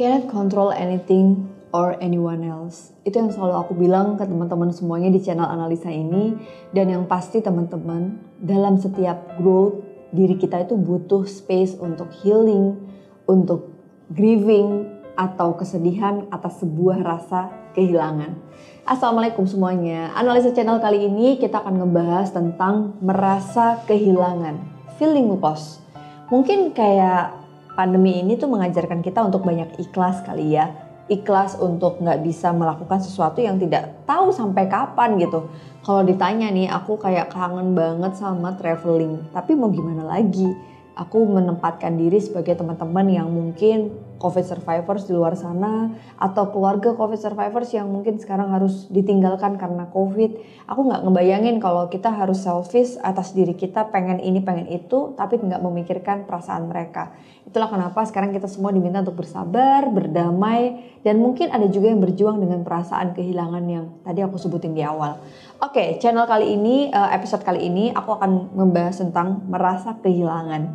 cannot control anything or anyone else. Itu yang selalu aku bilang ke teman-teman semuanya di channel analisa ini dan yang pasti teman-teman dalam setiap growth diri kita itu butuh space untuk healing, untuk grieving atau kesedihan atas sebuah rasa kehilangan. Assalamualaikum semuanya. Analisa channel kali ini kita akan ngebahas tentang merasa kehilangan, feeling loss. Mungkin kayak pandemi ini tuh mengajarkan kita untuk banyak ikhlas kali ya ikhlas untuk nggak bisa melakukan sesuatu yang tidak tahu sampai kapan gitu. Kalau ditanya nih, aku kayak kangen banget sama traveling. Tapi mau gimana lagi? Aku menempatkan diri sebagai teman-teman yang mungkin COVID survivors di luar sana atau keluarga COVID survivors yang mungkin sekarang harus ditinggalkan karena COVID. Aku nggak ngebayangin kalau kita harus selfish atas diri kita pengen ini pengen itu tapi nggak memikirkan perasaan mereka. Itulah kenapa sekarang kita semua diminta untuk bersabar, berdamai, dan mungkin ada juga yang berjuang dengan perasaan kehilangan yang tadi aku sebutin di awal. Oke, channel kali ini, eh, episode kali ini aku akan membahas tentang merasa kehilangan.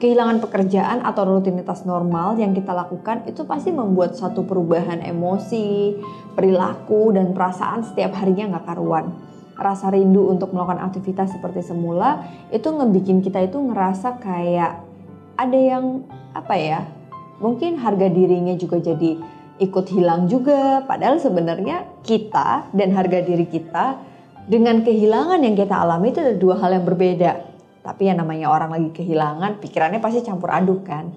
Kehilangan pekerjaan atau rutinitas normal yang kita lakukan itu pasti membuat satu perubahan emosi, perilaku, dan perasaan setiap harinya nggak karuan. Rasa rindu untuk melakukan aktivitas seperti semula itu ngebikin kita itu ngerasa kayak ada yang apa ya, mungkin harga dirinya juga jadi ikut hilang juga. Padahal sebenarnya kita dan harga diri kita dengan kehilangan yang kita alami itu ada dua hal yang berbeda. Tapi yang namanya orang lagi kehilangan, pikirannya pasti campur aduk kan.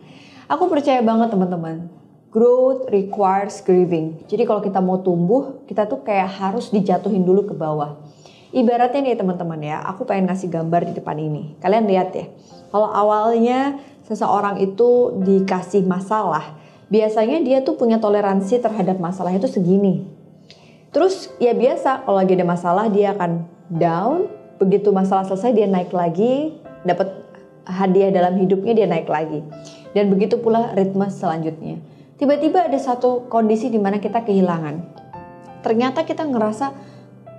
Aku percaya banget teman-teman, growth requires grieving. Jadi kalau kita mau tumbuh, kita tuh kayak harus dijatuhin dulu ke bawah. Ibaratnya nih teman-teman ya, aku pengen ngasih gambar di depan ini. Kalian lihat ya, kalau awalnya seseorang itu dikasih masalah, biasanya dia tuh punya toleransi terhadap masalah itu segini. Terus ya biasa kalau lagi ada masalah dia akan down, begitu masalah selesai dia naik lagi, dapat hadiah dalam hidupnya dia naik lagi. Dan begitu pula ritme selanjutnya. Tiba-tiba ada satu kondisi di mana kita kehilangan. Ternyata kita ngerasa,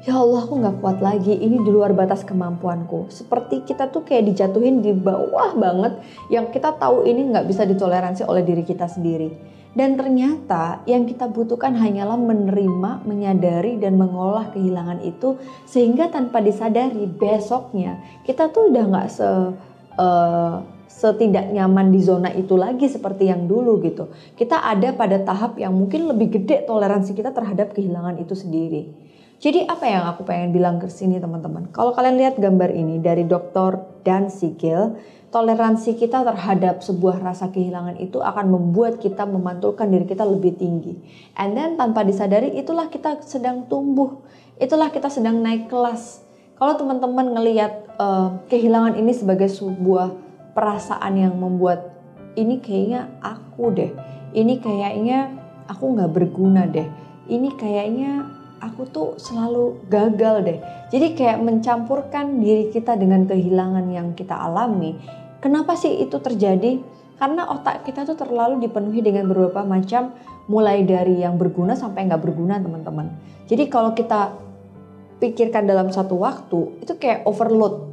ya Allah aku nggak kuat lagi, ini di luar batas kemampuanku. Seperti kita tuh kayak dijatuhin di bawah banget, yang kita tahu ini nggak bisa ditoleransi oleh diri kita sendiri. Dan ternyata yang kita butuhkan hanyalah menerima, menyadari dan mengolah kehilangan itu sehingga tanpa disadari besoknya kita tuh udah nggak se uh, setidak nyaman di zona itu lagi seperti yang dulu gitu. Kita ada pada tahap yang mungkin lebih gede toleransi kita terhadap kehilangan itu sendiri. Jadi apa yang aku pengen bilang ke sini teman-teman? Kalau kalian lihat gambar ini dari Dr. Dan Sikil, toleransi kita terhadap sebuah rasa kehilangan itu akan membuat kita memantulkan diri kita lebih tinggi. And then tanpa disadari itulah kita sedang tumbuh, itulah kita sedang naik kelas. Kalau teman-teman ngelihat uh, kehilangan ini sebagai sebuah perasaan yang membuat ini kayaknya aku deh, ini kayaknya aku nggak berguna deh, ini kayaknya aku tuh selalu gagal deh. Jadi kayak mencampurkan diri kita dengan kehilangan yang kita alami Kenapa sih itu terjadi? Karena otak kita tuh terlalu dipenuhi dengan beberapa macam mulai dari yang berguna sampai nggak berguna teman-teman. Jadi kalau kita pikirkan dalam satu waktu itu kayak overload.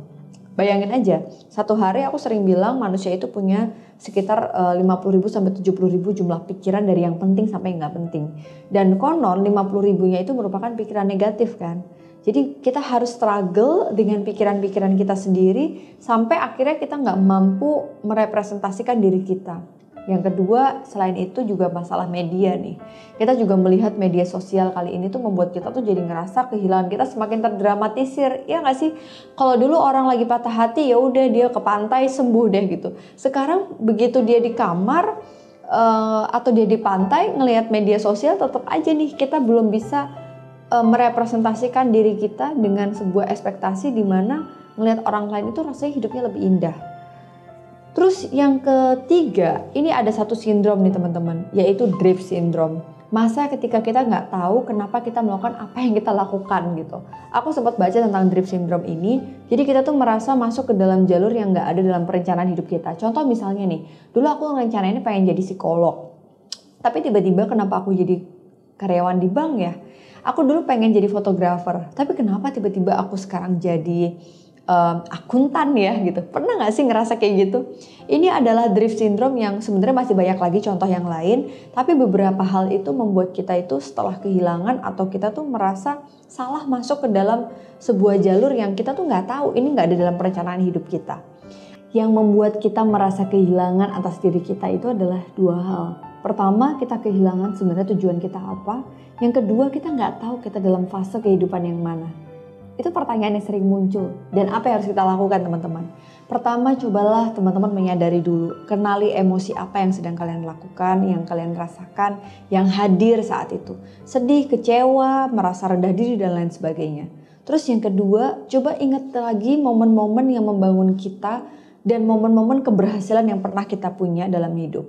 Bayangin aja, satu hari aku sering bilang manusia itu punya sekitar 50 eh, ribu sampai 70 ribu jumlah pikiran dari yang penting sampai nggak penting. Dan konon 50 ribunya itu merupakan pikiran negatif kan. Jadi kita harus struggle dengan pikiran-pikiran kita sendiri sampai akhirnya kita nggak mampu merepresentasikan diri kita. Yang kedua, selain itu juga masalah media nih. Kita juga melihat media sosial kali ini tuh membuat kita tuh jadi ngerasa kehilangan kita semakin terdramatisir. Ya nggak sih? Kalau dulu orang lagi patah hati ya udah dia ke pantai sembuh deh gitu. Sekarang begitu dia di kamar uh, atau dia di pantai ngelihat media sosial tetap aja nih kita belum bisa e, merepresentasikan diri kita dengan sebuah ekspektasi di mana melihat orang lain itu rasanya hidupnya lebih indah. Terus yang ketiga, ini ada satu sindrom nih teman-teman, yaitu drift syndrome. Masa ketika kita nggak tahu kenapa kita melakukan apa yang kita lakukan gitu. Aku sempat baca tentang drift syndrome ini, jadi kita tuh merasa masuk ke dalam jalur yang nggak ada dalam perencanaan hidup kita. Contoh misalnya nih, dulu aku ini pengen jadi psikolog. Tapi tiba-tiba kenapa aku jadi karyawan di bank ya? aku dulu pengen jadi fotografer, tapi kenapa tiba-tiba aku sekarang jadi um, akuntan ya gitu. Pernah nggak sih ngerasa kayak gitu? Ini adalah drift syndrome yang sebenarnya masih banyak lagi contoh yang lain, tapi beberapa hal itu membuat kita itu setelah kehilangan atau kita tuh merasa salah masuk ke dalam sebuah jalur yang kita tuh nggak tahu ini nggak ada dalam perencanaan hidup kita. Yang membuat kita merasa kehilangan atas diri kita itu adalah dua hal. Pertama, kita kehilangan sebenarnya tujuan kita apa. Yang kedua, kita nggak tahu kita dalam fase kehidupan yang mana. Itu pertanyaan yang sering muncul. Dan apa yang harus kita lakukan teman-teman? Pertama, cobalah teman-teman menyadari dulu. Kenali emosi apa yang sedang kalian lakukan, yang kalian rasakan, yang hadir saat itu. Sedih, kecewa, merasa rendah diri, dan lain sebagainya. Terus yang kedua, coba ingat lagi momen-momen yang membangun kita dan momen-momen keberhasilan yang pernah kita punya dalam hidup.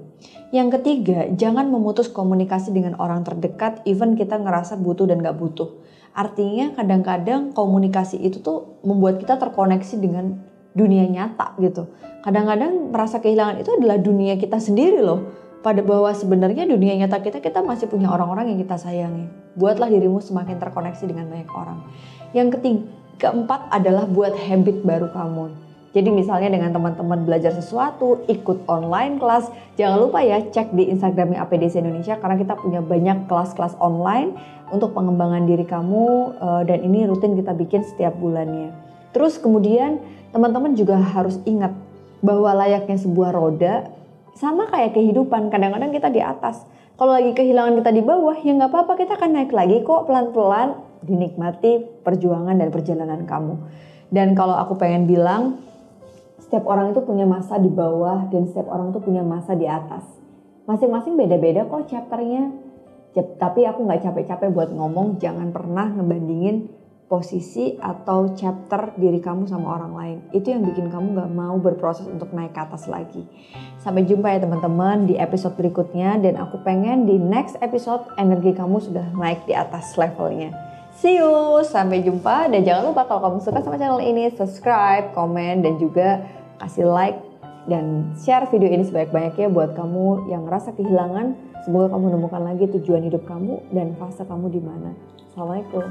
Yang ketiga, jangan memutus komunikasi dengan orang terdekat even kita ngerasa butuh dan gak butuh. Artinya kadang-kadang komunikasi itu tuh membuat kita terkoneksi dengan dunia nyata gitu. Kadang-kadang merasa kehilangan itu adalah dunia kita sendiri loh. Pada bahwa sebenarnya dunia nyata kita kita masih punya orang-orang yang kita sayangi. Buatlah dirimu semakin terkoneksi dengan banyak orang. Yang ketiga, keempat adalah buat habit baru kamu. Jadi misalnya dengan teman-teman belajar sesuatu, ikut online kelas, jangan lupa ya cek di Instagramnya APDC Indonesia karena kita punya banyak kelas-kelas online untuk pengembangan diri kamu eh, dan ini rutin kita bikin setiap bulannya. Terus kemudian teman-teman juga harus ingat bahwa layaknya sebuah roda sama kayak kehidupan kadang-kadang kita di atas. Kalau lagi kehilangan kita di bawah ya nggak apa-apa kita akan naik lagi kok pelan-pelan dinikmati perjuangan dan perjalanan kamu. Dan kalau aku pengen bilang setiap orang itu punya masa di bawah dan setiap orang itu punya masa di atas. Masing-masing beda-beda kok chapternya. Tapi aku nggak capek-capek buat ngomong jangan pernah ngebandingin posisi atau chapter diri kamu sama orang lain. Itu yang bikin kamu nggak mau berproses untuk naik ke atas lagi. Sampai jumpa ya teman-teman di episode berikutnya dan aku pengen di next episode energi kamu sudah naik di atas levelnya. See you, sampai jumpa dan jangan lupa kalau kamu suka sama channel ini subscribe, komen dan juga kasih like dan share video ini sebanyak-banyaknya buat kamu yang ngerasa kehilangan. Semoga kamu menemukan lagi tujuan hidup kamu dan fase kamu di mana. Assalamualaikum.